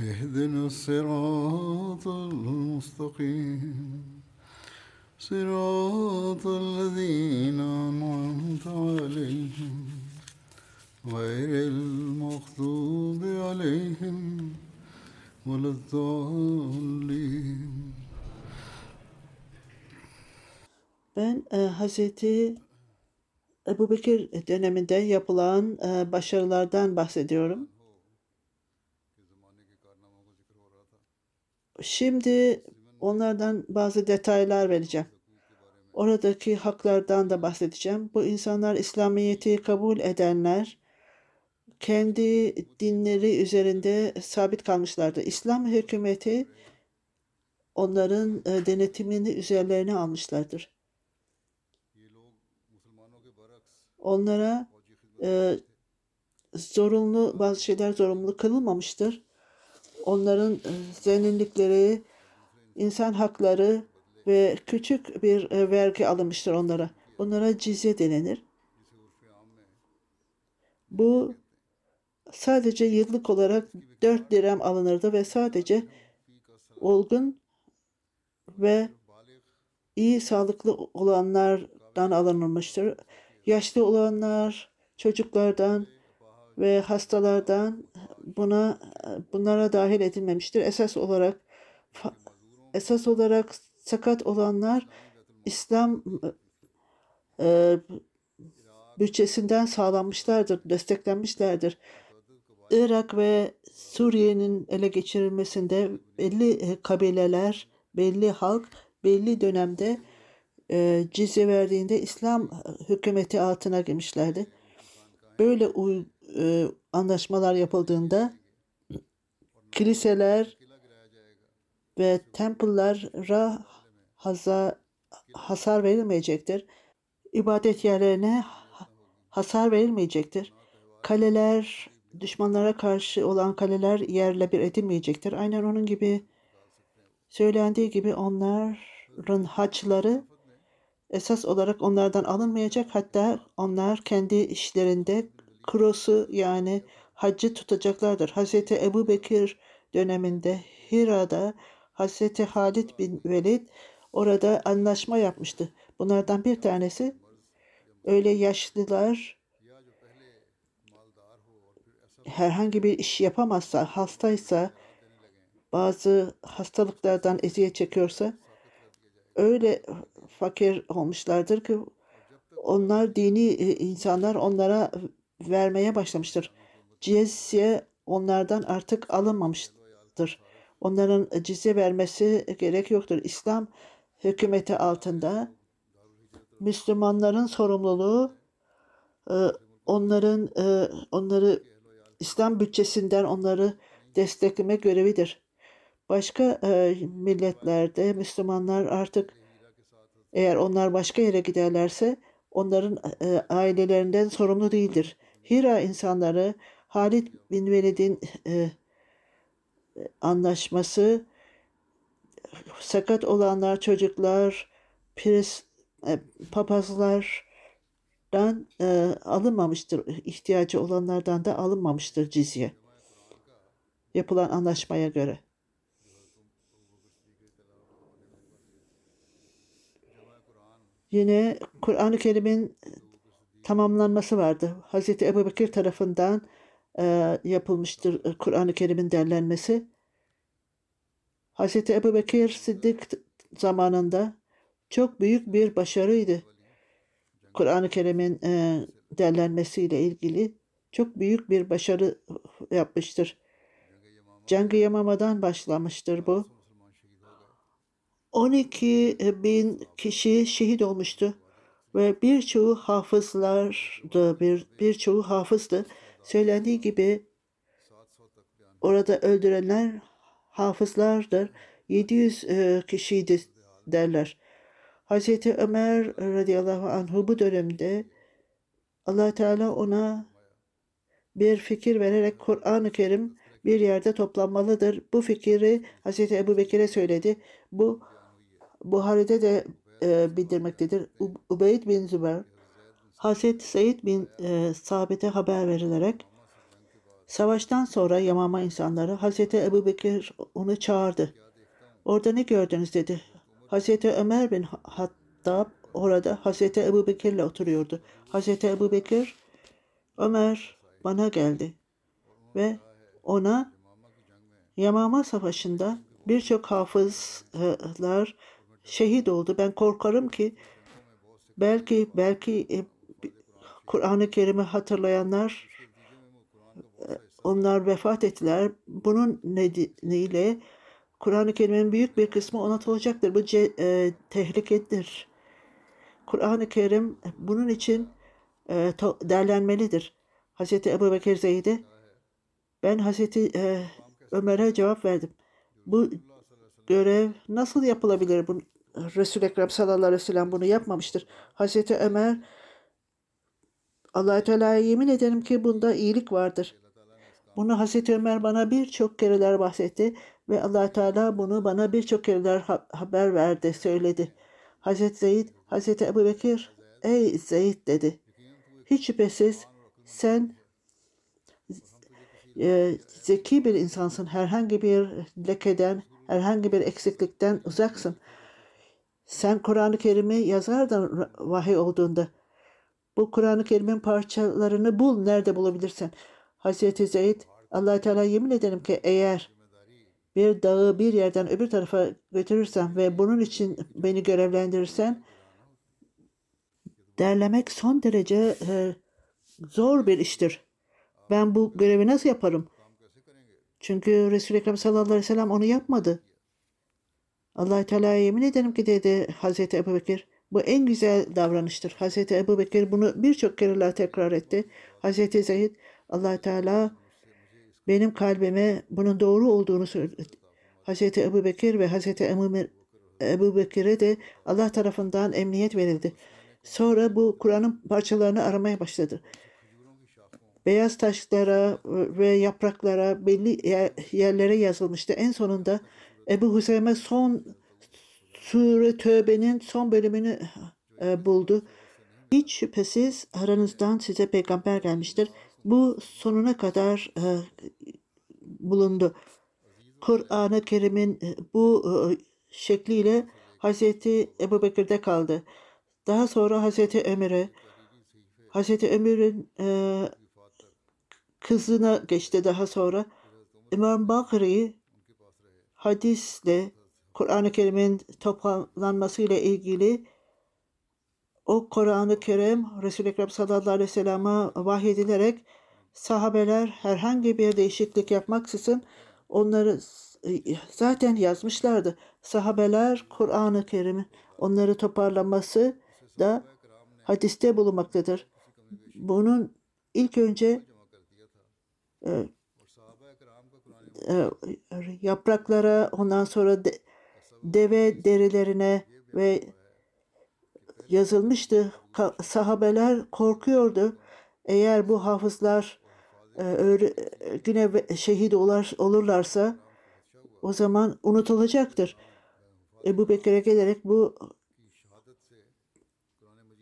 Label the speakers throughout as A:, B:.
A: اهدنا الصراط المستقيم صراط الذين أنعمت عليهم غير المغضوب عليهم ولا الضالين
B: Ben e, Hazreti Ebu Bekir döneminde yapılan e, başarılardan bahsediyorum. Şimdi onlardan bazı detaylar vereceğim. Oradaki haklardan da bahsedeceğim. Bu insanlar İslamiyet'i kabul edenler kendi dinleri üzerinde sabit kalmışlardı. İslam hükümeti onların e, denetimini üzerlerine almışlardır. Onlara e, zorunlu bazı şeyler zorunlu kılınmamıştır. Onların e, zenginlikleri, insan hakları ve küçük bir e, vergi alınmıştır onlara. Bunlara cizye denilir. Bu sadece yıllık olarak 4 dirhem alınırdı ve sadece olgun ve iyi sağlıklı olanlardan alınmıştır. Yaşlı olanlar, çocuklardan ve hastalardan buna bunlara dahil edilmemiştir. Esas olarak esas olarak sakat olanlar İslam e, bütçesinden sağlanmışlardır, desteklenmişlerdir. Irak ve Suriye'nin ele geçirilmesinde belli kabileler, belli halk belli dönemde e, cizye verdiğinde İslam hükümeti altına girmişlerdi. Böyle uy, e, anlaşmalar yapıldığında kiliseler ve temple'lara hasar verilmeyecektir. İbadet yerlerine hasar verilmeyecektir. Kaleler, düşmanlara karşı olan kaleler yerle bir edilmeyecektir. Aynen onun gibi söylendiği gibi onların haçları esas olarak onlardan alınmayacak. Hatta onlar kendi işlerinde krosu yani hacı tutacaklardır. Hazreti Ebu Bekir döneminde Hira'da Hazreti Halid bin Velid orada anlaşma yapmıştı. Bunlardan bir tanesi öyle yaşlılar herhangi bir iş yapamazsa, hastaysa, bazı hastalıklardan eziyet çekiyorsa öyle fakir olmuşlardır ki onlar dini insanlar onlara vermeye başlamıştır. Cizye onlardan artık alınmamıştır. Onların cizye vermesi gerek yoktur. İslam hükümeti altında Müslümanların sorumluluğu onların onları İslam bütçesinden onları destekleme görevidir. Başka milletlerde Müslümanlar artık eğer onlar başka yere giderlerse onların e, ailelerinden sorumlu değildir. Hira insanları Halid bin Velid'in e, anlaşması sakat olanlar, çocuklar, pris, e, papazlardan e, alınmamıştır. İhtiyacı olanlardan da alınmamıştır cizye. Yapılan anlaşmaya göre. Yine Kur'an-ı Kerim'in tamamlanması vardı. Hazreti Ebu Bekir tarafından e, yapılmıştır e, Kur'an-ı Kerim'in derlenmesi. Hazreti Ebu Bekir Sıddık zamanında çok büyük bir başarıydı. Kur'an-ı Kerim'in e, derlenmesiyle ilgili çok büyük bir başarı yapmıştır. Cengi Yamama'dan başlamıştır bu. 12 bin kişi şehit olmuştu ve birçoğu hafızlardı, bir birçoğu hafızdı. Söylendiği gibi orada öldürenler hafızlardır. 700 e, kişiydi derler. Hazreti Ömer radıyallahu anhu bu dönemde allah Teala ona bir fikir vererek Kur'an-ı Kerim bir yerde toplanmalıdır. Bu fikri Hazreti Ebu Bekir'e söyledi. Bu Buhari'de de e, bildirmektedir. Ubeyd bin Zübeyir Hazreti Seyyid bin e, Sabit'e haber verilerek savaştan sonra Yamama insanları Hazreti Ebu Bekir onu çağırdı. Orada ne gördünüz dedi. Hazreti Ömer bin Hattab orada Hazreti Ebu Bekir'le oturuyordu. Hazreti Ebu Bekir Ömer bana geldi ve ona Yamama Savaşı'nda birçok hafızlar şehit oldu. Ben korkarım ki belki belki e, Kur'an-ı Kerim'i hatırlayanlar e, onlar vefat ettiler. Bunun nedeniyle Kur'an-ı Kerim'in büyük bir kısmı unutulacaktır. Bu ce- e, tehlikedir. Kur'an-ı Kerim bunun için e, to- derlenmelidir. Hazreti Ebu Bekir Zeyd'e ben Hazreti e, Ömer'e cevap verdim. Bu görev nasıl yapılabilir? Bu, Resul-i Ekrem sallallahu aleyhi ve sellem bunu yapmamıştır. Hazreti Ömer allah Teala'ya yemin ederim ki bunda iyilik vardır. Bunu Hazreti Ömer bana birçok kereler bahsetti ve allah Teala bunu bana birçok kereler ha- haber verdi, söyledi. Hazreti Zeyd, Hazreti Ebu Bekir, ey Zeyd dedi. Hiç şüphesiz sen e, zeki bir insansın. Herhangi bir lekeden, herhangi bir eksiklikten uzaksın. Sen Kur'an-ı Kerim'i yazardın vahiy olduğunda. Bu Kur'an-ı Kerim'in parçalarını bul. Nerede bulabilirsen. Hazreti Zeyd allah Teala yemin ederim ki eğer bir dağı bir yerden öbür tarafa götürürsen ve bunun için beni görevlendirirsen derlemek son derece e, zor bir iştir. Ben bu görevi nasıl yaparım? Çünkü Resul-i Ekrem sallallahu aleyhi ve sellem onu yapmadı. Allah Teala'ya yemin ederim ki dedi Hazreti Ebu Bekir. Bu en güzel davranıştır. Hazreti Ebu Bekir bunu birçok kereler tekrar etti. Hazreti Zeyd allah Teala benim kalbime bunun doğru olduğunu söyledi. Hazreti Ebu Bekir ve Hazreti Ebu, Ebu Bekir'e de Allah tarafından emniyet verildi. Sonra bu Kur'an'ın parçalarını aramaya başladı. Beyaz taşlara ve yapraklara belli yerlere yazılmıştı. En sonunda Ebu Hüseyme son Sure Tövbe'nin son bölümünü e, buldu. Hiç şüphesiz aranızdan size peygamber gelmiştir. Bu sonuna kadar e, bulundu. Kur'an-ı Kerim'in e, bu e, şekliyle Hazreti Ebu Bekir'de kaldı. Daha sonra Hazreti Ömer'e, Hazreti Ömer'in e, kızına geçti daha sonra. İmam Bakri hadisle Kur'an-ı Kerim'in toplanmasıyla ilgili o Kur'an-ı Kerim Resul-i Ekrem sallallahu aleyhi ve sellem'e vahyedilerek sahabeler herhangi bir değişiklik yapmaksızın onları zaten yazmışlardı. Sahabeler Kur'an-ı Kerim'in onları toparlaması da hadiste bulunmaktadır. Bunun ilk önce e, yapraklara ondan sonra de, deve derilerine ve yazılmıştı. Sahabeler korkuyordu. Eğer bu hafızlar e, yine şehit olur, olurlarsa o zaman unutulacaktır. Ebu Bekir'e gelerek bu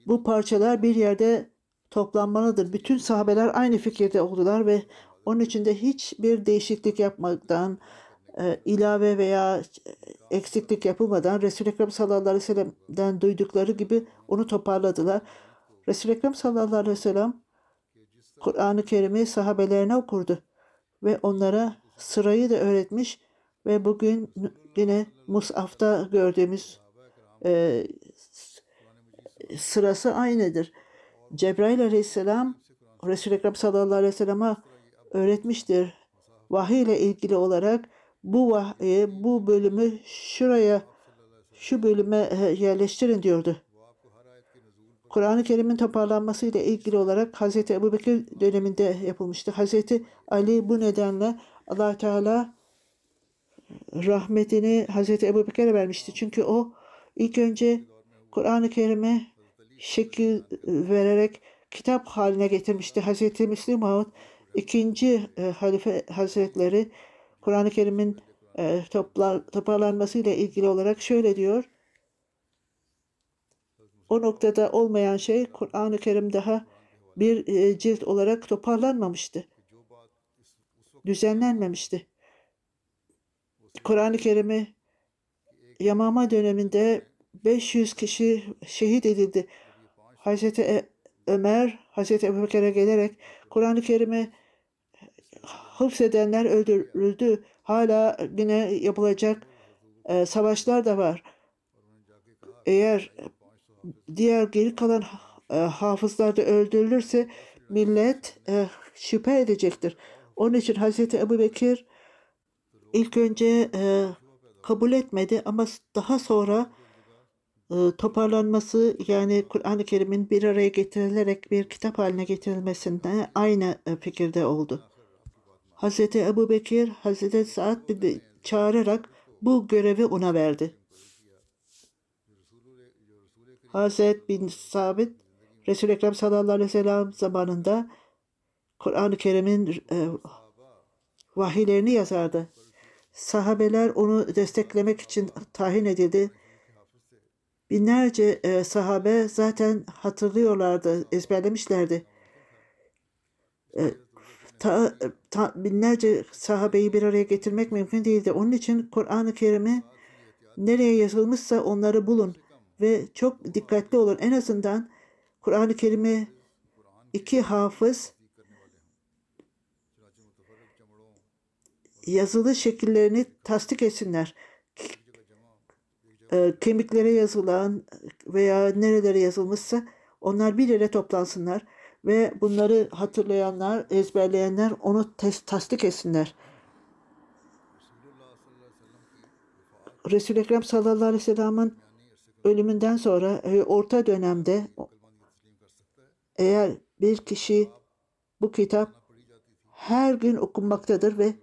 B: bu parçalar bir yerde toplanmalıdır. Bütün sahabeler aynı fikirde oldular ve onun için de hiçbir değişiklik yapmadan, e, ilave veya eksiklik yapılmadan Resul-i Ekrem sallallahu aleyhi ve sellem'den duydukları gibi onu toparladılar. Resul-i Ekrem sallallahu aleyhi ve sellem Kur'an-ı Kerim'i sahabelerine okurdu ve onlara sırayı da öğretmiş ve bugün yine Mus'af'ta gördüğümüz e, sırası aynıdır. Cebrail aleyhisselam Resul-i Ekrem sallallahu aleyhi ve sellem'e öğretmiştir. Vahiy ile ilgili olarak bu vahyi, bu bölümü şuraya, şu bölüme e, yerleştirin diyordu. Kur'an-ı Kerim'in toparlanması ile ilgili olarak Hz. Ebu Bekir döneminde yapılmıştı. Hz. Ali bu nedenle allah Teala rahmetini Hz. Ebu Bekir'e vermişti. Çünkü o ilk önce Kur'an-ı Kerim'e şekil vererek kitap haline getirmişti. Hz. Müslim Maud ikinci e, halife hazretleri Kur'an-ı Kerim'in e, toplar, toparlanması ile ilgili olarak şöyle diyor. O noktada olmayan şey Kur'an-ı Kerim daha bir e, cilt olarak toparlanmamıştı. Düzenlenmemişti. Kur'an-ı Kerim'i Yamama döneminde 500 kişi şehit edildi. Hazreti e- Ömer, Hazreti Ebubekir'e gelerek Kur'an-ı Kerim'i hıfzedenler öldürüldü. Hala yine yapılacak e, savaşlar da var. Eğer diğer geri kalan e, hafızlar da öldürülürse millet e, şüphe edecektir. Onun için Hazreti Ebu Bekir ilk önce e, kabul etmedi ama daha sonra e, toparlanması yani Kur'an-ı Kerim'in bir araya getirilerek bir kitap haline getirilmesinde aynı e, fikirde oldu. Hazreti Ebu Bekir, Hazreti Sa'd çağırarak bu görevi ona verdi. Hazreti bin Sabit, Resul-i Ekrem sallallahu aleyhi ve sellem zamanında Kur'an-ı Kerim'in e, vahiylerini yazardı. Sahabeler onu desteklemek için tahin edildi. Binlerce e, sahabe zaten hatırlıyorlardı, ezberlemişlerdi. E, ta, ta, binlerce sahabeyi bir araya getirmek mümkün değildi. Onun için Kur'an-ı Kerim'i nereye yazılmışsa onları bulun ve çok dikkatli olun. En azından Kur'an-ı Kerim'i iki hafız yazılı şekillerini tasdik etsinler. E, kemiklere yazılan veya nerelere yazılmışsa onlar bir yere toplansınlar ve bunları hatırlayanlar, ezberleyenler onu tes- tasdik etsinler. Resul-i Ekrem sallallahu aleyhi ve sellem'in ölümünden sonra e, orta dönemde eğer bir kişi bu kitap her gün okunmaktadır ve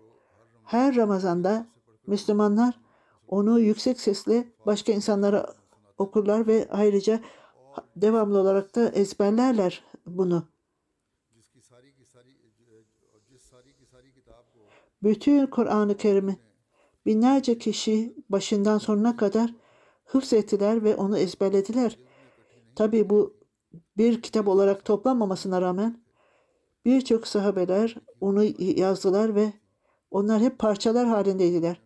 B: her Ramazan'da Müslümanlar onu yüksek sesle başka insanlara okurlar ve ayrıca devamlı olarak da ezberlerler bunu. Bütün Kur'an-ı Kerim'i binlerce kişi başından sonuna kadar hıfzettiler ve onu ezberlediler. Tabi bu bir kitap olarak toplanmamasına rağmen birçok sahabeler onu yazdılar ve onlar hep parçalar halindeydiler.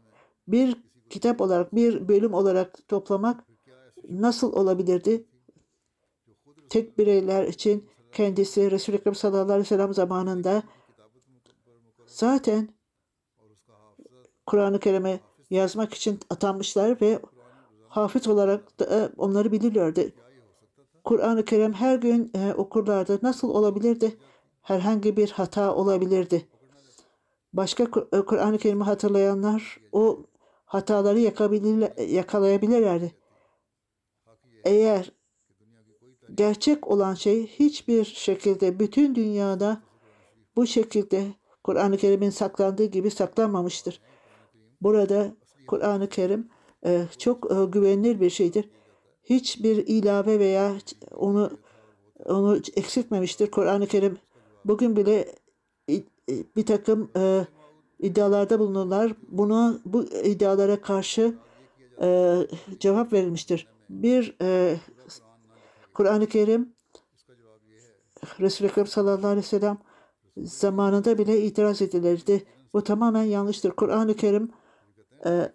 B: Bir kitap olarak, bir bölüm olarak toplamak nasıl olabilirdi? Tek bireyler için kendisi Resul-i Ekrem sallallahu aleyhi ve sellem zamanında zaten Kur'an-ı Kerim'e yazmak için atanmışlar ve hafız olarak da onları bilirlerdi. Kur'an-ı Kerim her gün e, okurlardı. Nasıl olabilirdi? Herhangi bir hata olabilirdi. Başka e, Kur'an-ı Kerim'i hatırlayanlar o hataları yakalayabilirlerdi. Eğer gerçek olan şey hiçbir şekilde bütün dünyada bu şekilde Kur'an-ı Kerim'in saklandığı gibi saklanmamıştır. Burada Kur'an-ı Kerim e, çok e, güvenilir bir şeydir. Hiçbir ilave veya onu onu eksiltmemiştir. Kur'an-ı Kerim bugün bile bir takım e, iddialarda bulunurlar. Bunu bu iddialara karşı e, cevap verilmiştir. Bir e, Kur'an-ı Kerim Resul-i Ekrem sallallahu aleyhi ve sellem zamanında bile itiraz edilirdi. Bu tamamen yanlıştır. Kur'an-ı Kerim e,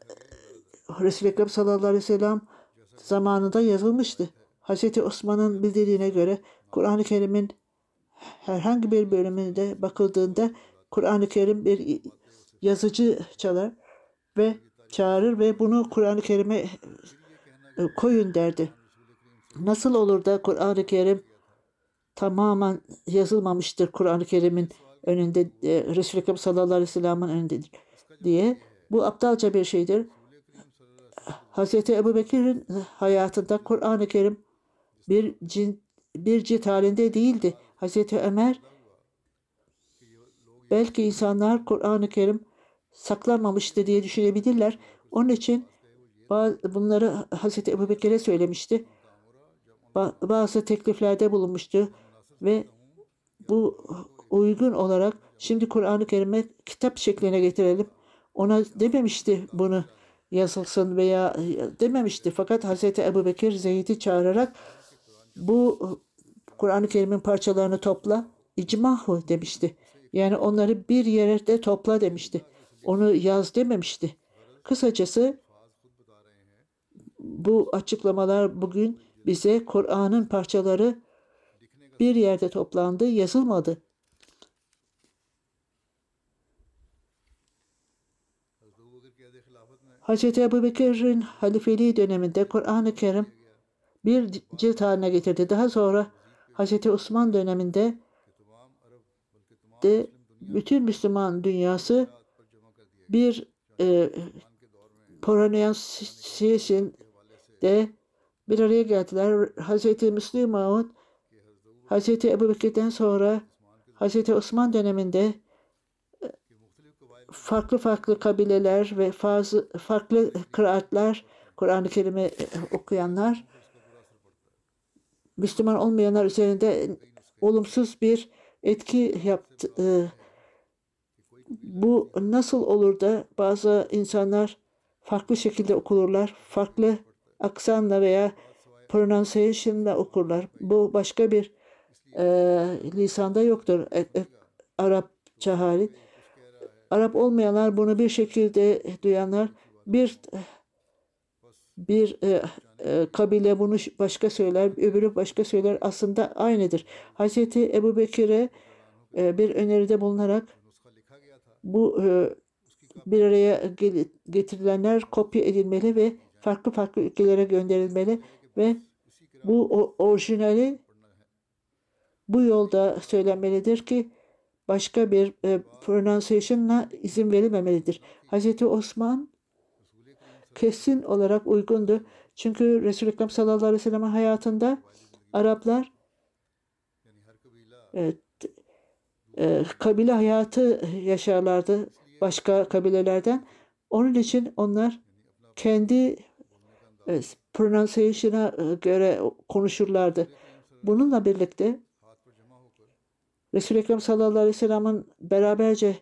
B: Resul-i Ekrem sallallahu aleyhi ve sellem zamanında yazılmıştı. Hz. Osman'ın bildirdiğine göre Kur'an-ı Kerim'in herhangi bir bölümünde bakıldığında Kur'an-ı Kerim bir yazıcı çalar ve çağırır ve bunu Kur'an-ı Kerim'e e, koyun derdi. Nasıl olur da Kur'an-ı Kerim tamamen yazılmamıştır Kur'an-ı Kerim'in önünde e, Resul-i Ekrem sallallahu aleyhi ve sellem'in önündedir diye. Bu aptalca bir şeydir. Hazreti Ebu Bekir'in hayatında Kur'an-ı Kerim bir cin, bir cilt halinde değildi. Hazreti Ömer belki insanlar Kur'an-ı Kerim saklanmamıştı diye düşünebilirler. Onun için bazı, bunları Hazreti Ebu Bekir'e söylemişti. Ba- bazı tekliflerde bulunmuştu ve bu uygun olarak şimdi Kur'an-ı Kerim'e kitap şekline getirelim. Ona dememişti bunu yazılsın veya dememişti. Fakat Hazreti Ebu Bekir Zeyd'i çağırarak bu Kur'an-ı Kerim'in parçalarını topla, icmahu demişti. Yani onları bir yerde topla demişti. Onu yaz dememişti. Kısacası bu açıklamalar bugün bize Kur'an'ın parçaları bir yerde toplandı, yazılmadı. Hz. Ebu Bekir'in halifeliği döneminde Kur'an-ı Kerim bir cilt haline getirdi. Daha sonra Hz. Osman döneminde de bütün Müslüman dünyası bir e, pronunciation de bir araya geldiler. Müslim Maud Hz. Ebu Bekir'den sonra Hz. Osman döneminde e, farklı farklı kabileler ve fazla, farklı kıraatler, Kur'an-ı Kerim'i e, okuyanlar, Müslüman olmayanlar üzerinde olumsuz bir etki yaptı. E, bu nasıl olur da bazı insanlar farklı şekilde okurlar, farklı aksanla veya pronunciation'la okurlar. Bu başka bir e, lisanda yoktur. E, e, Arapça hali. Arap olmayanlar bunu bir şekilde duyanlar bir bir e, e, kabile bunu başka söyler, öbürü başka söyler. Aslında aynıdır. Hazreti Ebu Bekir'e e, bir öneride bulunarak bu e, bir araya getirilenler kopya edilmeli ve farklı farklı ülkelere gönderilmeli ve bu orijinali bu yolda söylenmelidir ki başka bir e, pronunciation'la izin verilmemelidir. Hz. Osman kesin olarak uygundu. Çünkü Resul-i Ekrem sallallahu aleyhi ve sellem'in hayatında Araplar e, e, kabile hayatı yaşarlardı başka kabilelerden. Onun için onlar kendi e, pronunciation'a e, göre konuşurlardı. Bununla birlikte Resul-i Ekrem sallallahu aleyhi ve sellem'in beraberce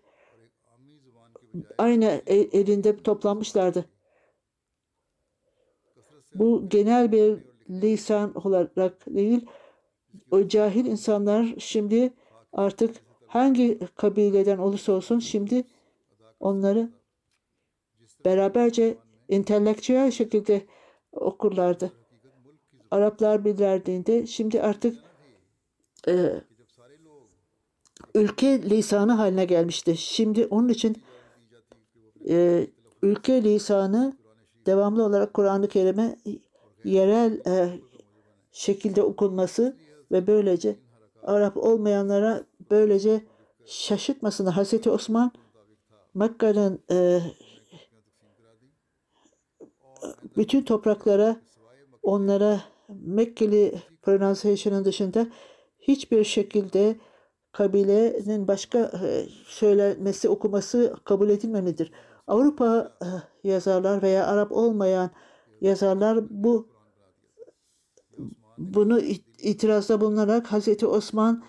B: aynı e, elinde toplanmışlardı. Bu genel bir lisan olarak değil, o cahil insanlar şimdi artık hangi kabileden olursa olsun şimdi onları beraberce entelektüel şekilde okurlardı. Araplar bilirdiğinde şimdi artık e, ülke lisanı haline gelmişti. Şimdi onun için e, ülke lisanı devamlı olarak Kur'an-ı Kerim'e yerel e, şekilde okunması ve böylece Arap olmayanlara böylece şaşırtmasınlar. Hazreti Osman Mekke'nin e, bütün topraklara onlara Mekkeli pronunciation'ın dışında hiçbir şekilde kabilenin başka e, söylenmesi, okuması kabul edilmemelidir. Avrupa e, yazarlar veya Arap olmayan yazarlar bu bunu itirazda bulunarak Hazreti Osman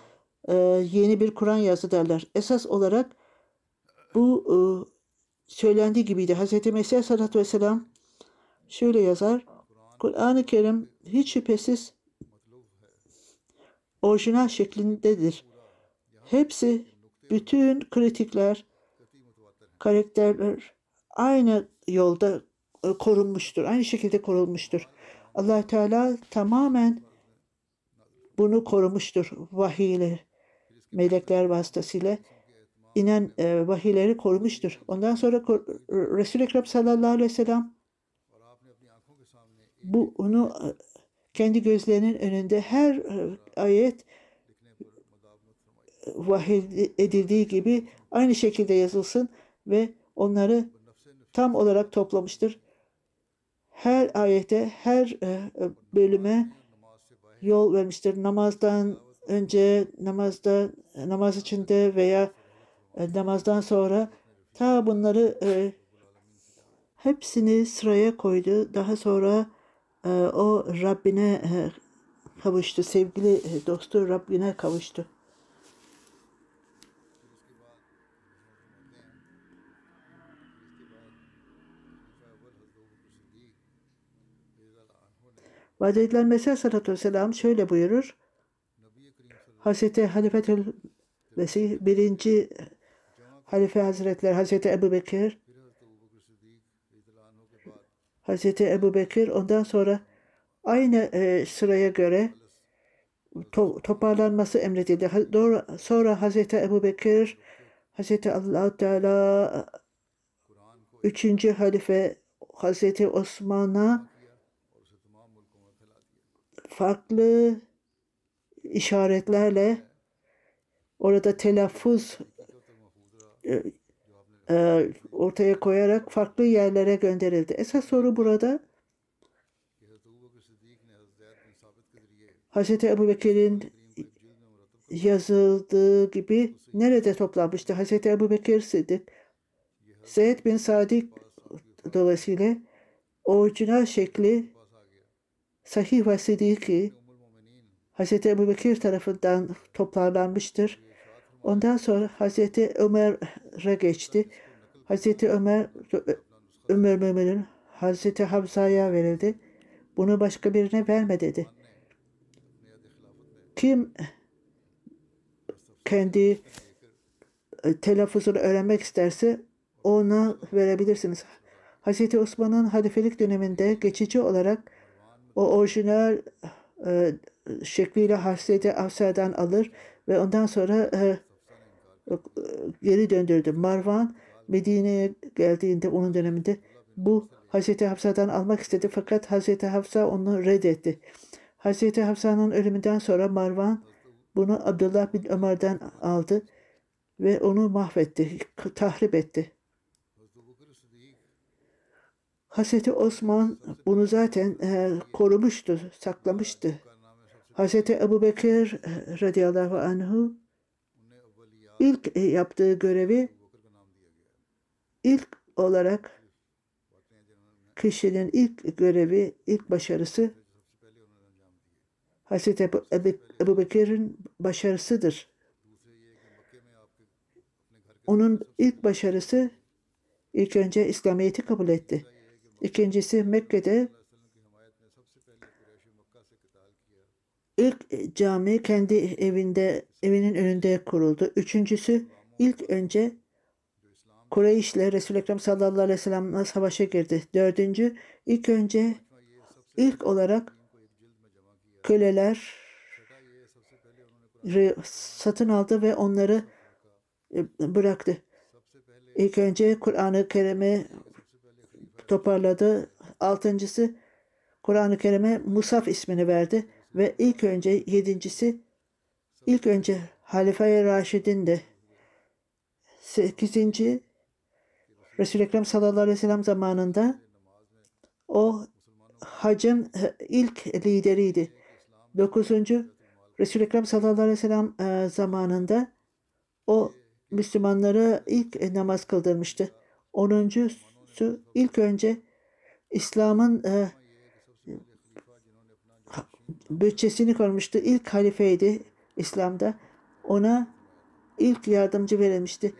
B: e, yeni bir Kur'an yazdı derler. Esas olarak bu söylendiği gibiydi. Hazreti Mesih Aleyhisselatü Vesselam şöyle yazar. Kur'an-ı Kerim hiç şüphesiz orijinal şeklindedir. Hepsi, bütün kritikler, karakterler aynı yolda e, korunmuştur. Aynı şekilde korunmuştur. allah Teala tamamen bunu korumuştur vahiyle. melekler vasıtasıyla inen e, vahiyleri korumuştur. Ondan sonra Resul-i Ekrem sallallahu aleyhi ve sellem bu onu e, kendi gözlerinin önünde her e, ayet e, vahiy edildiği gibi aynı şekilde yazılsın ve onları tam olarak toplamıştır. Her ayete, her bölüme yol vermiştir. Namazdan önce, namazda, namaz içinde veya namazdan sonra ta bunları hepsini sıraya koydu. Daha sonra o Rabbine e, kavuştu. Sevgili e, dostu Rabbine kavuştu. Vaat edilen Mesih Aleyhisselatü Vesselam şöyle buyurur. Hazreti Halifetül Mesih birinci Halife Hazretleri Hazreti Ebu Bekir Hazreti Ebu Bekir ondan sonra aynı e, sıraya göre to- toparlanması emredildi. Doğru- Sonra Hazreti Ebu Bekir Hazreti allah Teala üçüncü halife Hazreti Osman'a farklı işaretlerle orada telaffuz e, ortaya koyarak farklı yerlere gönderildi. Esas soru burada Hz. Ebu Bekir'in yazıldığı gibi nerede toplanmıştı? Hz. Ebu Bekir Sıddık Zeyd bin Sadik dolayısıyla orijinal şekli Sahih ve Sidiki Hz. Ebu Bekir tarafından toparlanmıştır. Ondan sonra Hz. Ömer'e geçti. Hz. Ömer Ömer Mümin'in Hz. Hamza'ya verildi. Bunu başka birine verme dedi. Kim kendi e, telaffuzunu öğrenmek isterse ona verebilirsiniz. Hz. Osman'ın halifelik döneminde geçici olarak o orijinal e, şekliyle Hazreti Afsa'dan alır ve ondan sonra e, geri döndürdü. Marvan Medine'ye geldiğinde onun döneminde bu Hazreti Hafsa'dan almak istedi fakat Hazreti Hafsa onu reddetti. Hazreti Hafsa'nın ölümünden sonra Marvan bunu Abdullah bin Ömer'den aldı ve onu mahvetti, tahrip etti. Hazreti Osman bunu zaten e, korumuştu, saklamıştı. Hazreti Ebu Bekir e, radıyallahu anhu ilk e, yaptığı görevi ilk olarak kişinin ilk görevi, ilk başarısı Hazreti Ebu, Ebu, Bekir'in başarısıdır. Onun ilk başarısı ilk önce İslamiyet'i kabul etti. İkincisi Mekke'de ilk cami kendi evinde evinin önünde kuruldu. Üçüncüsü ilk önce Kureyş'le Resul-i Ekrem sallallahu aleyhi ve sellem'le savaşa girdi. Dördüncü ilk önce ilk olarak köleler satın aldı ve onları bıraktı. İlk önce Kur'an-ı Kerim'i toparladı. Altıncısı Kur'an-ı Kerim'e Musaf ismini verdi ve ilk önce yedincisi ilk önce Halife-i Raşid'in de sekizinci Resul-i Ekrem sallallahu aleyhi ve sellem zamanında o hacın ilk lideriydi. Dokuzuncu Resul-i Ekrem sallallahu aleyhi ve sellem zamanında o Müslümanlara ilk namaz kıldırmıştı. Onuncusu ilk önce İslam'ın e, bütçesini korumuştu. İlk halifeydi İslam'da. Ona ilk yardımcı verilmişti.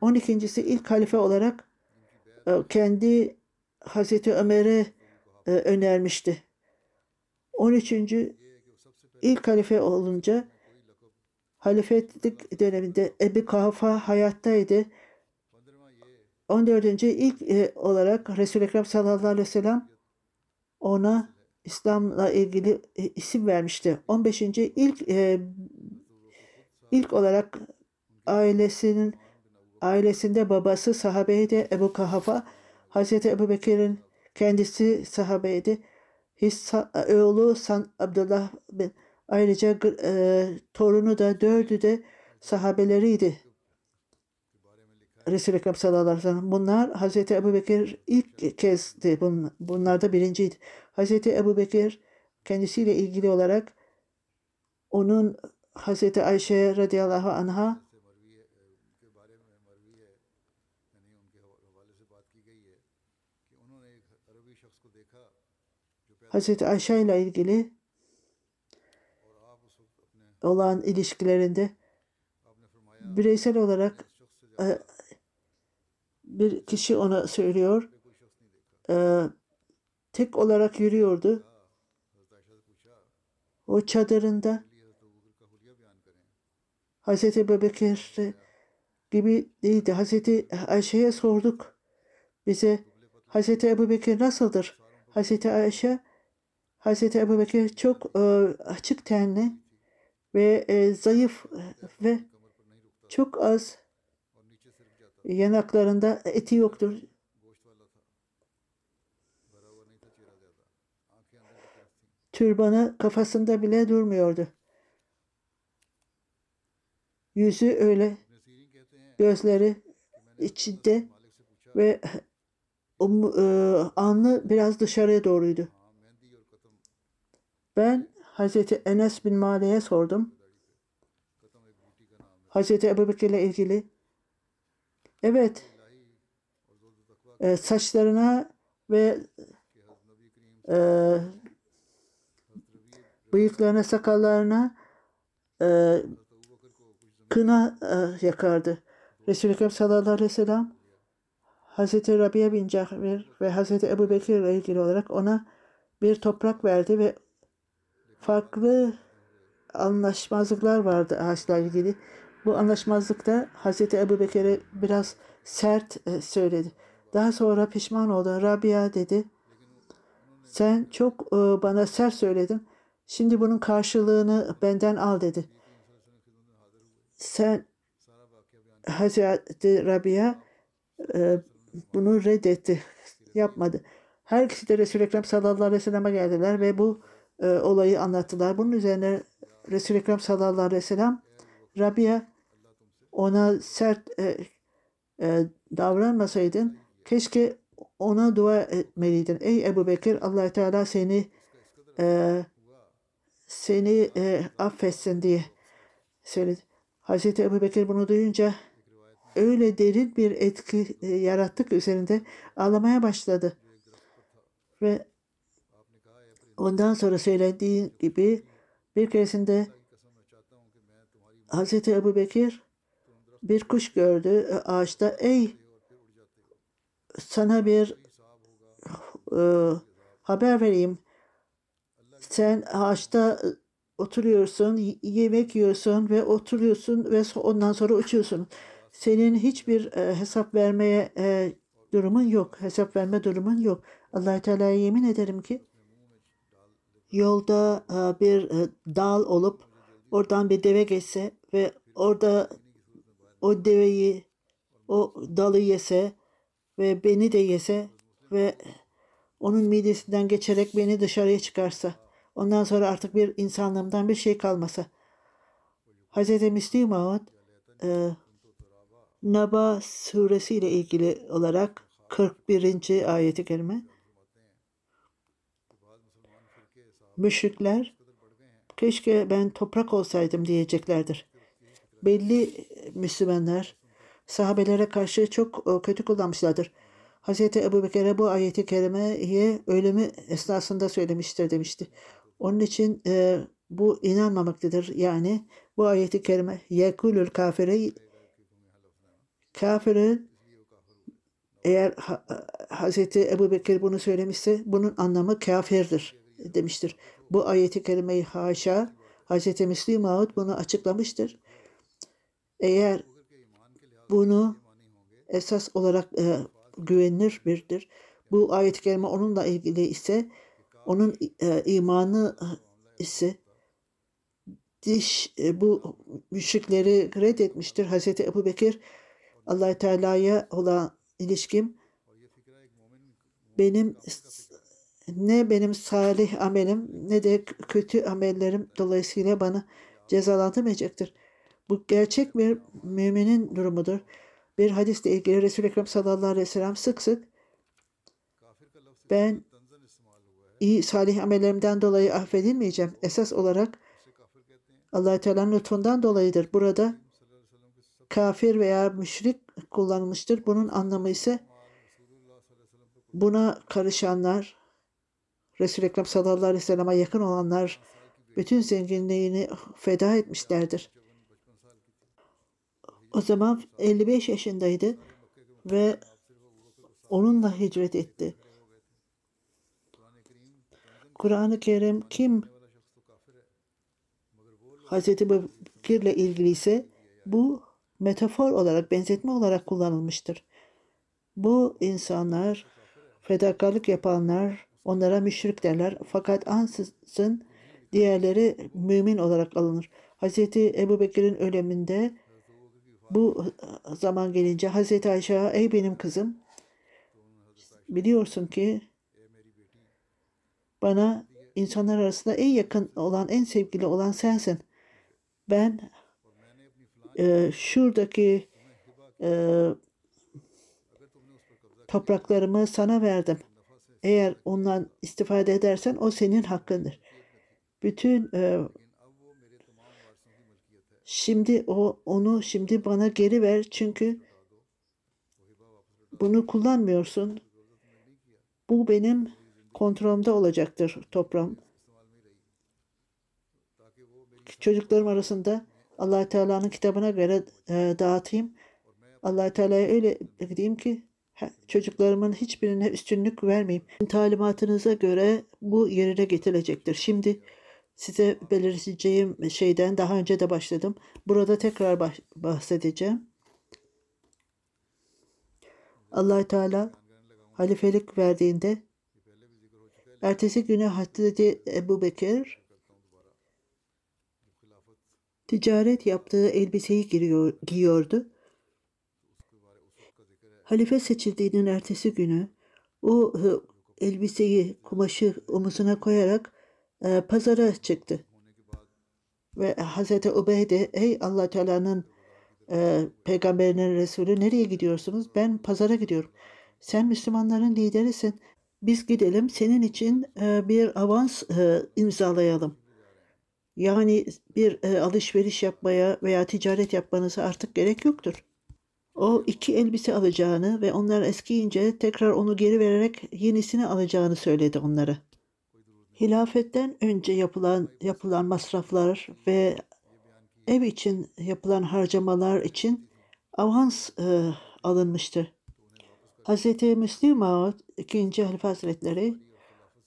B: On ikincisi ilk halife olarak e, kendi Hazreti Ömer'e e, önermişti. On üçüncü ilk halife olunca halifetlik döneminde Ebu Kafa hayattaydı. 14. ilk e, olarak Resul-i Ekrem sallallahu aleyhi ve sellem ona İslam'la ilgili e, isim vermişti. 15. ilk e, ilk olarak ailesinin ailesinde babası sahabeydi Ebu Kahafa. Hazreti Ebu Bekir'in kendisi sahabeydi. Hissa, oğlu San Abdullah bin ayrıca e, torunu da dördü de sahabeleriydi. Resul-i Ekrem sallallahu aleyhi ve sellem. Bunlar Hazreti Ebu Bekir ilk kezdi. Bun, bunlar da birinciydi. Hazreti Ebu Bekir kendisiyle ilgili olarak onun Hazreti Ayşe radıyallahu anha Hazreti Ayşe ile ilgili olan ilişkilerinde bireysel olarak e, bir kişi ona söylüyor. E, tek olarak yürüyordu. O çadırında Hazreti Bebekir gibi değildi. Hazreti Ayşe'ye sorduk. Bize Hazreti Ebu Bekir nasıldır? Hazreti Ayşe Hazreti Ebu Bekir çok e, açık tenli ve e, zayıf ve çok az yanaklarında eti yoktur. Türbanı kafasında bile durmuyordu. Yüzü öyle, gözleri içinde ve um, e, alnı biraz dışarıya doğruydu. Ben Hazreti Enes bin Mali'ye sordum. Hazreti Ebu Bekir ile ilgili. Evet. E, saçlarına ve e, bıyıklarına, sakallarına e, kına e, yakardı. Resul-i Ekrem sallallahu aleyhi ve sellem Hazreti Rabia bin Cahver ve Hazreti Ebu Bekir ile ilgili olarak ona bir toprak verdi ve farklı anlaşmazlıklar vardı ağaçla ilgili. Bu anlaşmazlıkta Hazreti Ebu Bekir'e biraz sert e, söyledi. Daha sonra pişman oldu. Rabia dedi. Sen çok e, bana sert söyledin. Şimdi bunun karşılığını benden al dedi. Sen Hazreti Rabia e, bunu reddetti. Yapmadı. Her ikisi de Resul-i Ekrem sallallahu aleyhi ve sellem'e geldiler ve bu e, olayı anlattılar. Bunun üzerine Resul-i Ekrem sallallahu aleyhi ve sellem Rabia ona sert e, e, davranmasaydın keşke ona dua etmeliydin. Ey Ebu Bekir allah Teala seni e, seni e, affetsin diye söyledi. Hazreti Ebu Bekir bunu duyunca öyle derin bir etki e, yarattık üzerinde ağlamaya başladı. Ve ondan sonra söylediği gibi bir keresinde Hazreti Ebu Bekir bir kuş gördü e, ağaçta. Ey sana bir e, haber vereyim. Sen ağaçta oturuyorsun, yemek yiyorsun ve oturuyorsun ve ondan sonra uçuyorsun. Senin hiçbir e, hesap vermeye e, durumun yok. Hesap verme durumun yok. allah Teala'ya yemin ederim ki yolda e, bir e, dal olup oradan bir deve geçse ve orada o deveyi, o dalı yese ve beni de yese ve onun midesinden geçerek beni dışarıya çıkarsa, ondan sonra artık bir insanlığımdan bir şey kalmasa. Hz. Müslim Maud e, Naba suresi ile ilgili olarak 41. ayeti kerime müşrikler keşke ben toprak olsaydım diyeceklerdir. Belli Müslümanlar sahabelere karşı çok e, kötü kullanmışlardır. Hz. Ebu Bekir'e bu ayeti kerimeyi ölümü esnasında söylemiştir demişti. Onun için e, bu inanmamaktadır. Yani bu ayeti kerime yekulül kafire kafirin eğer Hz. Ebu Bekir bunu söylemişse bunun anlamı kafirdir demiştir. Bu ayeti kerimeyi haşa Hz. Müslim Maud bunu açıklamıştır. Eğer bunu esas olarak e, güvenilir birdir. Bu ayet-i kerime onunla ilgili ise onun e, imanı ise diş e, bu müşrikleri reddetmiştir. Hazreti Ebu Bekir allah Teala'ya olan ilişkim benim ne benim salih amelim ne de kötü amellerim dolayısıyla bana cezalandırmayacaktır. Bu gerçek bir müminin durumudur. Bir hadisle ilgili Resul-i Ekrem sallallahu aleyhi ve sellem sık sık ben iyi salih amellerimden dolayı affedilmeyeceğim. Esas olarak allah Teala'nın lütfundan dolayıdır. Burada kafir veya müşrik kullanılmıştır. Bunun anlamı ise buna karışanlar, Resul-i Ekrem sallallahu aleyhi ve sellem'e yakın olanlar bütün zenginliğini feda etmişlerdir. O zaman 55 yaşındaydı ve onunla hicret etti. Kur'an-ı Kerim kim Hazreti Bekir'le ilgili ise bu metafor olarak, benzetme olarak kullanılmıştır. Bu insanlar, fedakarlık yapanlar, onlara müşrik derler. Fakat ansızın diğerleri mümin olarak alınır. Hazreti Ebu Bekir'in ölümünde bu zaman gelince Hazreti Ayşe ey benim kızım biliyorsun ki bana insanlar arasında en yakın olan, en sevgili olan sensin. Ben e, şuradaki e, topraklarımı sana verdim. Eğer ondan istifade edersen o senin hakkındır. Bütün e, şimdi o onu şimdi bana geri ver çünkü bunu kullanmıyorsun. Bu benim kontrolümde olacaktır toprağım. Çocuklarım arasında allah Teala'nın kitabına göre e, dağıtayım. allah Teala'ya öyle diyeyim ki çocuklarımın hiçbirine üstünlük vermeyeyim. Talimatınıza göre bu yerine getirilecektir. Şimdi size belirteceğim şeyden daha önce de başladım. Burada tekrar bahsedeceğim. allah Teala halifelik verdiğinde ertesi günü Hazreti Ebu Bekir ticaret yaptığı elbiseyi giriyor, giyiyordu. Halife seçildiğinin ertesi günü o e, elbiseyi, kumaşı omuzuna koyarak e, pazara çıktı. Ve Hazreti Ubeyde, ey allah Teala'nın e, peygamberinin Resulü nereye gidiyorsunuz? Ben pazara gidiyorum. Sen Müslümanların liderisin. Biz gidelim senin için e, bir avans e, imzalayalım. Yani bir e, alışveriş yapmaya veya ticaret yapmanıza artık gerek yoktur. O iki elbise alacağını ve onlar eskiyince tekrar onu geri vererek yenisini alacağını söyledi onlara. Hilafetten önce yapılan yapılan masraflar ve ev için yapılan harcamalar için avans e, alınmıştır. Hz. Müslim Maud 2. Halife Hazretleri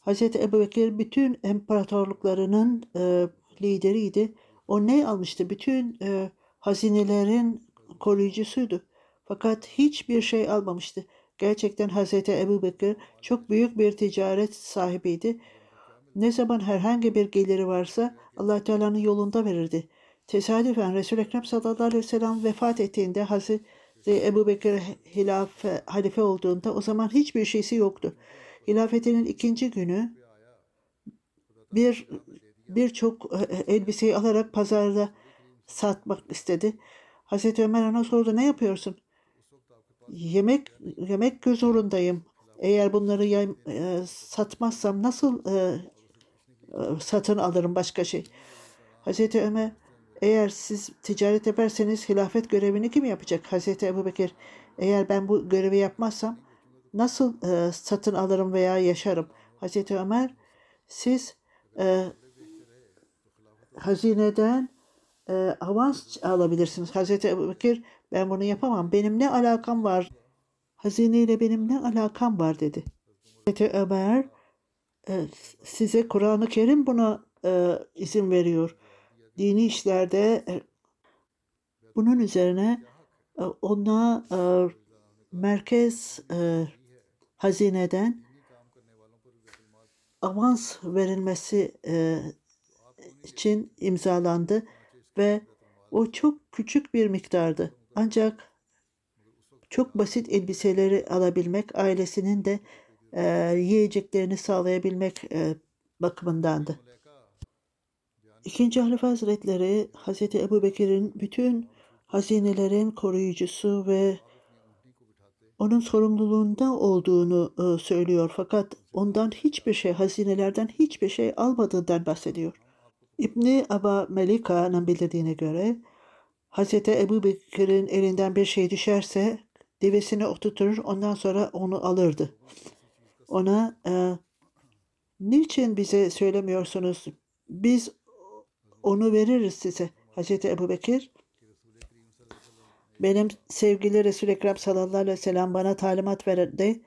B: Hz. Ebu Bekir bütün imparatorluklarının e, lideriydi. O ne almıştı? Bütün e, hazinelerin koruyucusuydu. Fakat hiçbir şey almamıştı. Gerçekten Hazreti Ebu Bekir çok büyük bir ticaret sahibiydi. Ne zaman herhangi bir geliri varsa allah Teala'nın yolunda verirdi. Tesadüfen Resul-i Ekrem sallallahu aleyhi ve sellem vefat ettiğinde Hazreti Ebu Bekir hilafe, halife olduğunda o zaman hiçbir şeysi yoktu. Hilafetinin ikinci günü bir birçok e, elbiseyi alarak pazarda satmak istedi. Hazreti Ömer ona sordu ne yapıyorsun? Yemek yemek zorundayım. Eğer bunları yay, e, satmazsam nasıl e, satın alırım başka şey? Hazreti Ömer eğer siz ticaret yaparsanız hilafet görevini kim yapacak? Hazreti Ebu Bekir eğer ben bu görevi yapmazsam nasıl e, satın alırım veya yaşarım? Hazreti Ömer siz e, hazineden e, avans alabilirsiniz. Hazreti Ebu Bekir ben bunu yapamam. Benim ne alakam var? Hazineyle benim ne alakam var dedi. Hazreti Ömer size Kur'an-ı Kerim buna e, izin veriyor. Dini işlerde e, bunun üzerine e, ona e, merkez e, hazineden avans verilmesi e, için imzalandı ve o çok küçük bir miktardı. Ancak çok basit elbiseleri alabilmek, ailesinin de e, yiyeceklerini sağlayabilmek e, bakımındandı. İkinci Halife Hazretleri Hazreti Ebu Bekir'in bütün hazinelerin koruyucusu ve onun sorumluluğunda olduğunu e, söylüyor. Fakat ondan hiçbir şey, hazinelerden hiçbir şey almadığından bahsediyor. İbni Aba Melika'nın bildirdiğine göre Hazreti Ebu Bekir'in elinden bir şey düşerse devesini oturtur ondan sonra onu alırdı. Ona e, niçin bize söylemiyorsunuz? Biz onu veririz size. Hazreti Ebu Bekir benim sevgili Resul-i Ekrem sallallahu aleyhi ve sellem bana talimat verdi.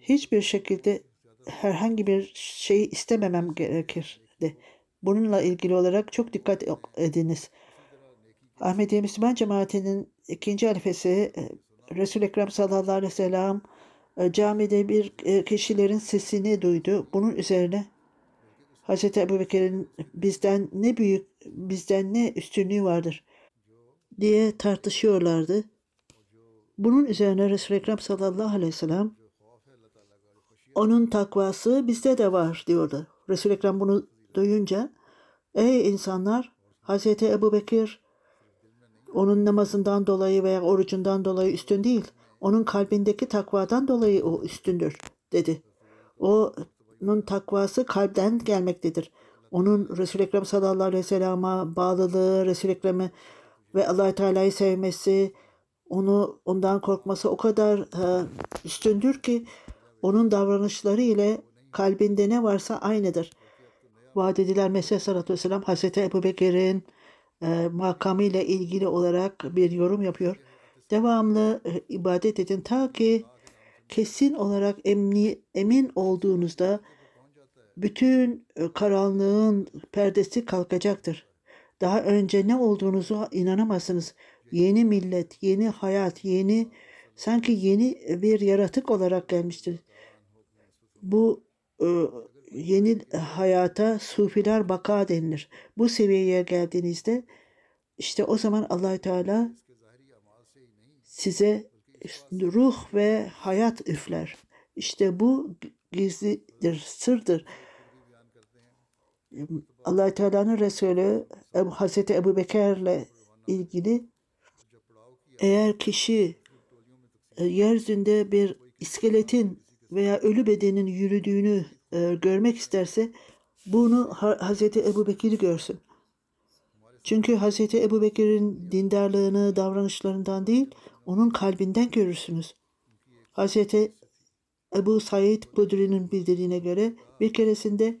B: Hiçbir şekilde herhangi bir şeyi istememem gerekirdi. Bununla ilgili olarak çok dikkat ediniz. Ahmediye Müslüman cemaatinin ikinci halifesi Resul-i Ekrem sallallahu aleyhi ve sellem e, camide bir e, kişilerin sesini duydu. Bunun üzerine Hazreti Ebu Bekir'in bizden ne büyük, bizden ne üstünlüğü vardır diye tartışıyorlardı. Bunun üzerine Resul-i Ekrem sallallahu aleyhi ve sellem onun takvası bizde de var diyordu. Resul-i Ekrem bunu duyunca ey insanlar Hazreti Ebu Bekir onun namazından dolayı veya orucundan dolayı üstün değil. Onun kalbindeki takvadan dolayı o üstündür dedi. Onun takvası kalpten gelmektedir. Onun Resul-i Ekrem sallallahu aleyhi ve sellem'e bağlılığı, Resul-i Ekrem'i ve allah Teala'yı sevmesi, onu ondan korkması o kadar e, üstündür ki onun davranışları ile kalbinde ne varsa aynıdır. Vaat edilen Mesih sallallahu aleyhi ve sellem Hazreti Ebu Bekir'in e, makamıyla ilgili olarak bir yorum yapıyor. Devamlı e, ibadet edin ta ki kesin olarak emni, emin olduğunuzda bütün e, karanlığın perdesi kalkacaktır. Daha önce ne olduğunuzu inanamazsınız. Yeni millet, yeni hayat, yeni sanki yeni bir yaratık olarak gelmiştir. Bu e, yeni hayata sufiler baka denilir. Bu seviyeye geldiğinizde işte o zaman allah Teala size ruh ve hayat üfler. İşte bu gizlidir, sırdır. allah Teala'nın Resulü Hazreti Ebu Bekir'le ilgili eğer kişi e, yeryüzünde bir iskeletin veya ölü bedenin yürüdüğünü e, görmek isterse bunu Hazreti Ebu Bekir'i görsün. Çünkü Hazreti Ebu Bekir'in dindarlığını davranışlarından değil, onun kalbinden görürsünüz. Hazreti Ebu Said Kudri'nin bildirdiğine göre bir keresinde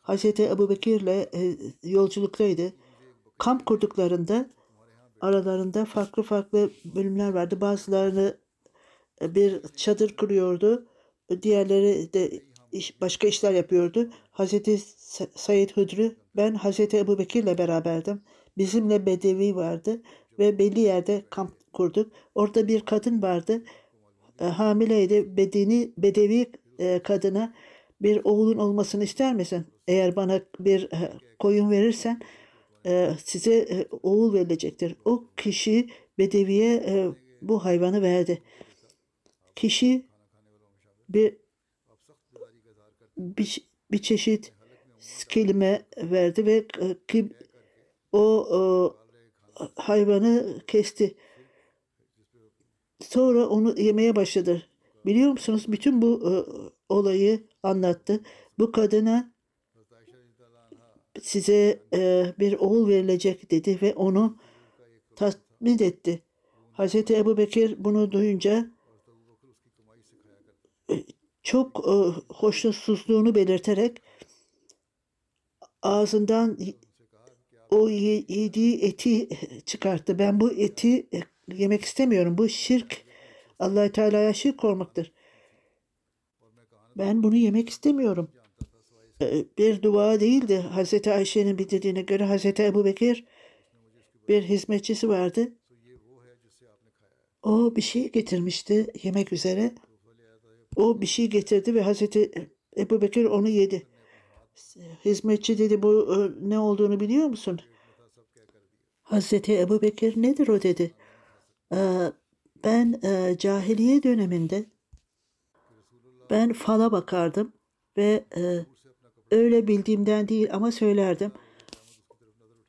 B: Hazreti Ebu Bekir'le e, yolculuktaydı. Kamp kurduklarında aralarında farklı farklı bölümler vardı. Bazılarını e, bir çadır kuruyordu. Diğerleri de iş, başka işler yapıyordu. Hazreti Said Hudri, ben Hazreti Ebu Bekir'le beraberdim. Bizimle Bedevi vardı ve belli yerde kamp kurduk. Orada bir kadın vardı. E, hamileydi. Bedeni, bedevi e, kadına bir oğlun olmasını ister misin? Eğer bana bir e, koyun verirsen size oğul verilecektir. O kişi bedeviye bu hayvanı verdi. Kişi bir bir, bir çeşit kelime verdi ve o, o hayvanı kesti. Sonra onu yemeye başladı. Biliyor musunuz? Bütün bu e, olayı anlattı. Bu kadına size e, bir oğul verilecek dedi ve onu tatmin etti. Hazreti Ebu Bekir bunu duyunca çok e, hoşnutsuzluğunu belirterek ağzından o yediği eti çıkarttı. Ben bu eti e, yemek istemiyorum. Bu şirk allah Teala'ya şirk olmaktır. Ben bunu yemek istemiyorum. E, bir dua değildi. Hazreti Ayşe'nin bildirdiğine göre Hazreti Ebu Bekir bir hizmetçisi vardı. O bir şey getirmişti yemek üzere. O bir şey getirdi ve Hazreti Ebu Bekir onu yedi. Hizmetçi dedi bu e, ne olduğunu biliyor musun? Hazreti Ebu Bekir nedir o dedi. "Ee, ben cahiliye döneminde ben fala bakardım ve öyle bildiğimden değil ama söylerdim.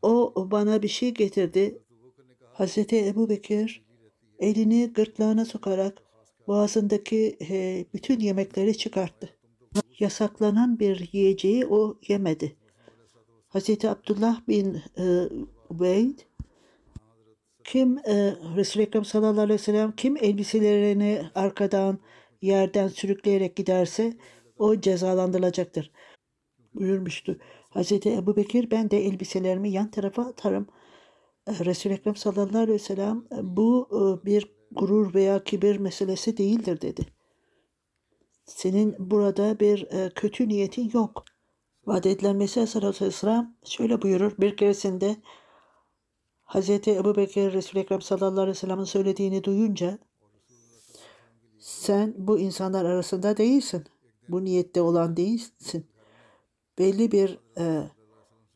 B: O bana bir şey getirdi. Hazreti Ebu Bekir elini gırtlağına sokarak boğazındaki bütün yemekleri çıkarttı. Yasaklanan bir yiyeceği o yemedi. Hazreti Abdullah bin e, Ubeyd kim e, Resul-i Ekrem sallallahu aleyhi ve sellem kim elbiselerini arkadan yerden sürükleyerek giderse o cezalandırılacaktır buyurmuştu. Hazreti Ebu Bekir ben de elbiselerimi yan tarafa atarım. E, Resul-i Ekrem sallallahu aleyhi ve sellem e, bu e, bir gurur veya kibir meselesi değildir dedi. Senin burada bir kötü niyetin yok. Vaat edilen Mesih sallallahu aleyhi ve sellem şöyle buyurur. Bir keresinde Hazreti Ebu Bekir Resul-i Ekrem sallallahu aleyhi ve sellem'in söylediğini duyunca sen bu insanlar arasında değilsin. Bu niyette olan değilsin. Belli bir e,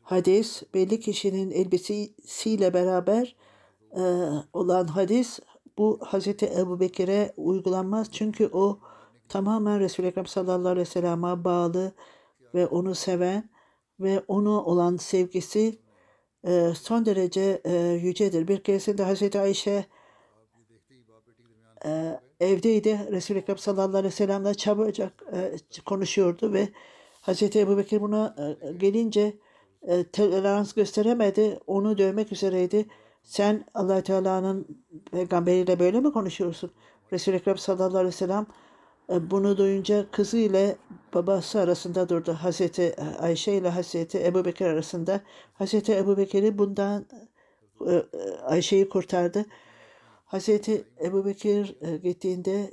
B: hadis, belli kişinin elbisesiyle beraber e, olan hadis bu Hazreti Ebu Bekir'e uygulanmaz. Çünkü o tamamen Resul-i Ekrem sallallahu aleyhi ve sellem'e bağlı ve onu seven ve onu olan sevgisi son derece e, yücedir. Bir keresinde Hazreti Ayşe e, evdeydi. Resul-i Ekrem sallallahu aleyhi ve sellem'le çabucak e, konuşuyordu ve Hazreti Ebu Bekir buna gelince tolerans gösteremedi. Onu dövmek üzereydi. Sen allah Teala'nın peygamberiyle böyle mi konuşuyorsun? Resul-i Ekrem sallallahu aleyhi ve sellem bunu duyunca kızı ile babası arasında durdu. Hazreti Ayşe ile Hazreti Ebu Bekir arasında. Hazreti Ebu Bekir'i bundan e, Ayşe'yi kurtardı. Hazreti Ebu Bekir e, gittiğinde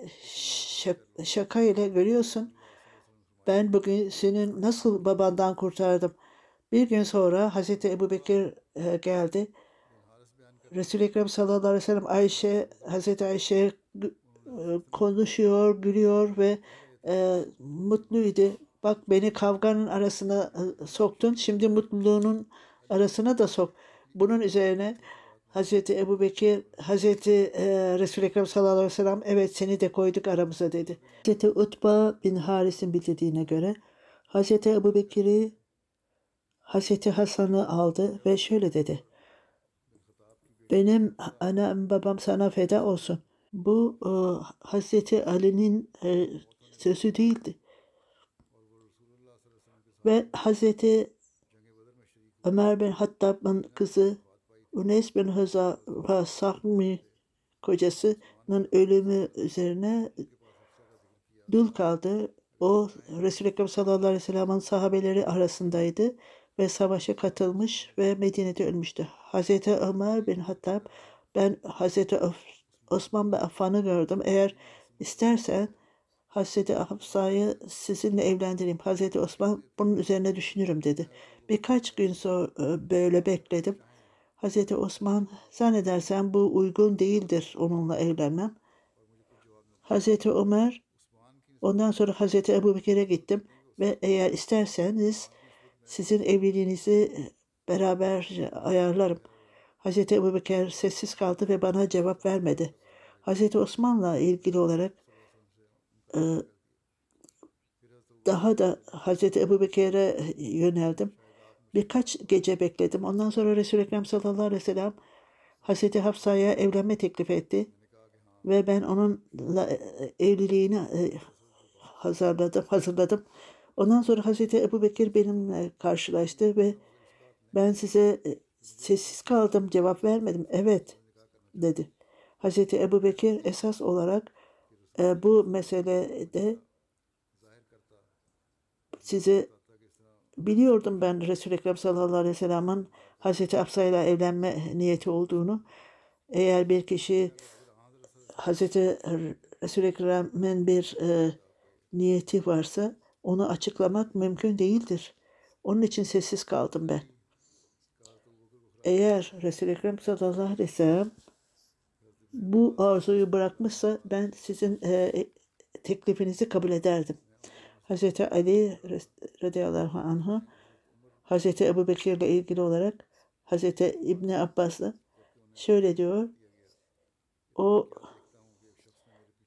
B: şaka ile görüyorsun. Ben bugün senin nasıl babandan kurtardım. Bir gün sonra Hazreti Ebu Bekir geldi. Resul-i Ekrem sallallahu aleyhi ve sellem Ayşe, Hazreti Ayşe konuşuyor, gülüyor ve e, mutluydu. Bak beni kavganın arasına e, soktun, şimdi mutluluğunun arasına da sok. Bunun üzerine Hazreti Ebu Bekir, Hazreti e, Resul-i Ekrem sallallahu aleyhi ve sellem evet seni de koyduk aramıza dedi. Hazreti Utba bin Haris'in bildirdiğine göre Hazreti Ebu Bekir'i Hazreti Hasan'ı aldı ve şöyle dedi. Benim annem babam sana feda olsun. Bu e, Hazreti Ali'nin e, sözü değildi. Ve Hazreti Ömer bin Hattab'ın kızı Unes bin Hıza Sahmi kocasının ölümü üzerine dul kaldı. O Resul-i Ekrem sallallahu aleyhi ve sellem'in sahabeleri arasındaydı ve savaşa katılmış ve Medine'de ölmüştü. Hazreti Ömer bin Hattab ben Hazreti Osman bin Affan'ı gördüm. Eğer istersen Hazreti Hafsa'yı sizinle evlendireyim. Hazreti Osman bunun üzerine düşünürüm dedi. Birkaç gün sonra e, böyle bekledim. Hazreti Osman zannedersem bu uygun değildir onunla evlenmem. Hazreti Ömer ondan sonra Hazreti Ebu Bekir'e gittim ve eğer isterseniz sizin evliliğinizi beraber ayarlarım. Hazreti Ebu Bekir sessiz kaldı ve bana cevap vermedi. Hazreti Osman'la ilgili olarak e, daha da Hazreti Ebu Bekir'e yöneldim. Birkaç gece bekledim. Ondan sonra Resul-i Ekrem sallallahu aleyhi ve sellem Hazreti Hafsa'ya evlenme teklif etti. Ve ben onunla evliliğini e, hazırladım, hazırladım. Ondan sonra Hazreti Ebu Bekir benimle karşılaştı ve ben size e, sessiz kaldım, cevap vermedim. Evet, dedi. Hazreti Ebu Bekir esas olarak e, bu meselede size biliyordum ben Resul-i Ekrem sallallahu aleyhi ve sellem'in Hazreti Hafsa ile evlenme niyeti olduğunu. Eğer bir kişi Hazreti Resul-i Ekrem'in bir e, niyeti varsa onu açıklamak mümkün değildir. Onun için sessiz kaldım ben. Eğer Resul-i Ekrem sallallahu aleyhi ve sellem bu arzuyu bırakmışsa ben sizin e, teklifinizi kabul ederdim. Hazreti Ali radıyallahu anh'ı Hazreti Ebu Bekir ile ilgili olarak Hazreti İbni Abbas'la şöyle diyor. O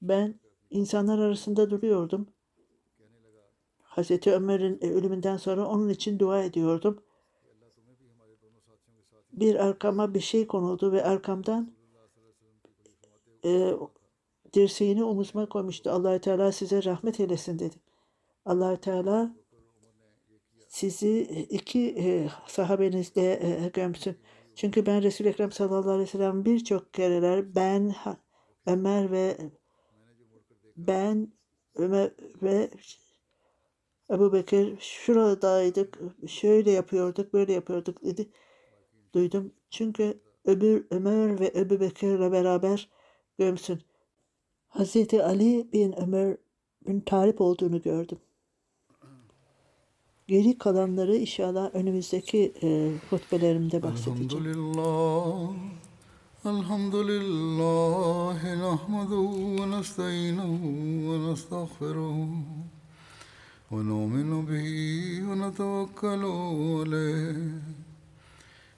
B: ben insanlar arasında duruyordum. Hazreti Ömer'in ölümünden sonra onun için dua ediyordum. Bir arkama bir şey konuldu ve arkamdan e, dirseğini omuzuma koymuştu. allah Teala size rahmet eylesin dedi. allah Teala sizi iki e, sahabenizle e, gömsün. Çünkü ben Resul-i Ekrem sallallahu aleyhi ve sellem birçok kereler ben Ömer ve ben Ömer ve Ebu Bekir şuradaydık, şöyle yapıyorduk, böyle yapıyorduk dedi. Duydum. Çünkü öbür Ömer ve Ebu Bekir'le beraber gömsün. Hazreti Ali bin Ömer'in tarif olduğunu gördüm. Geri kalanları inşallah önümüzdeki e, hutbelerimde
A: الحمد
B: bahsedeceğim.
A: لله الحمد لله نحمده ونستعينه ونستغفره ونؤمن به ونتوكل عليه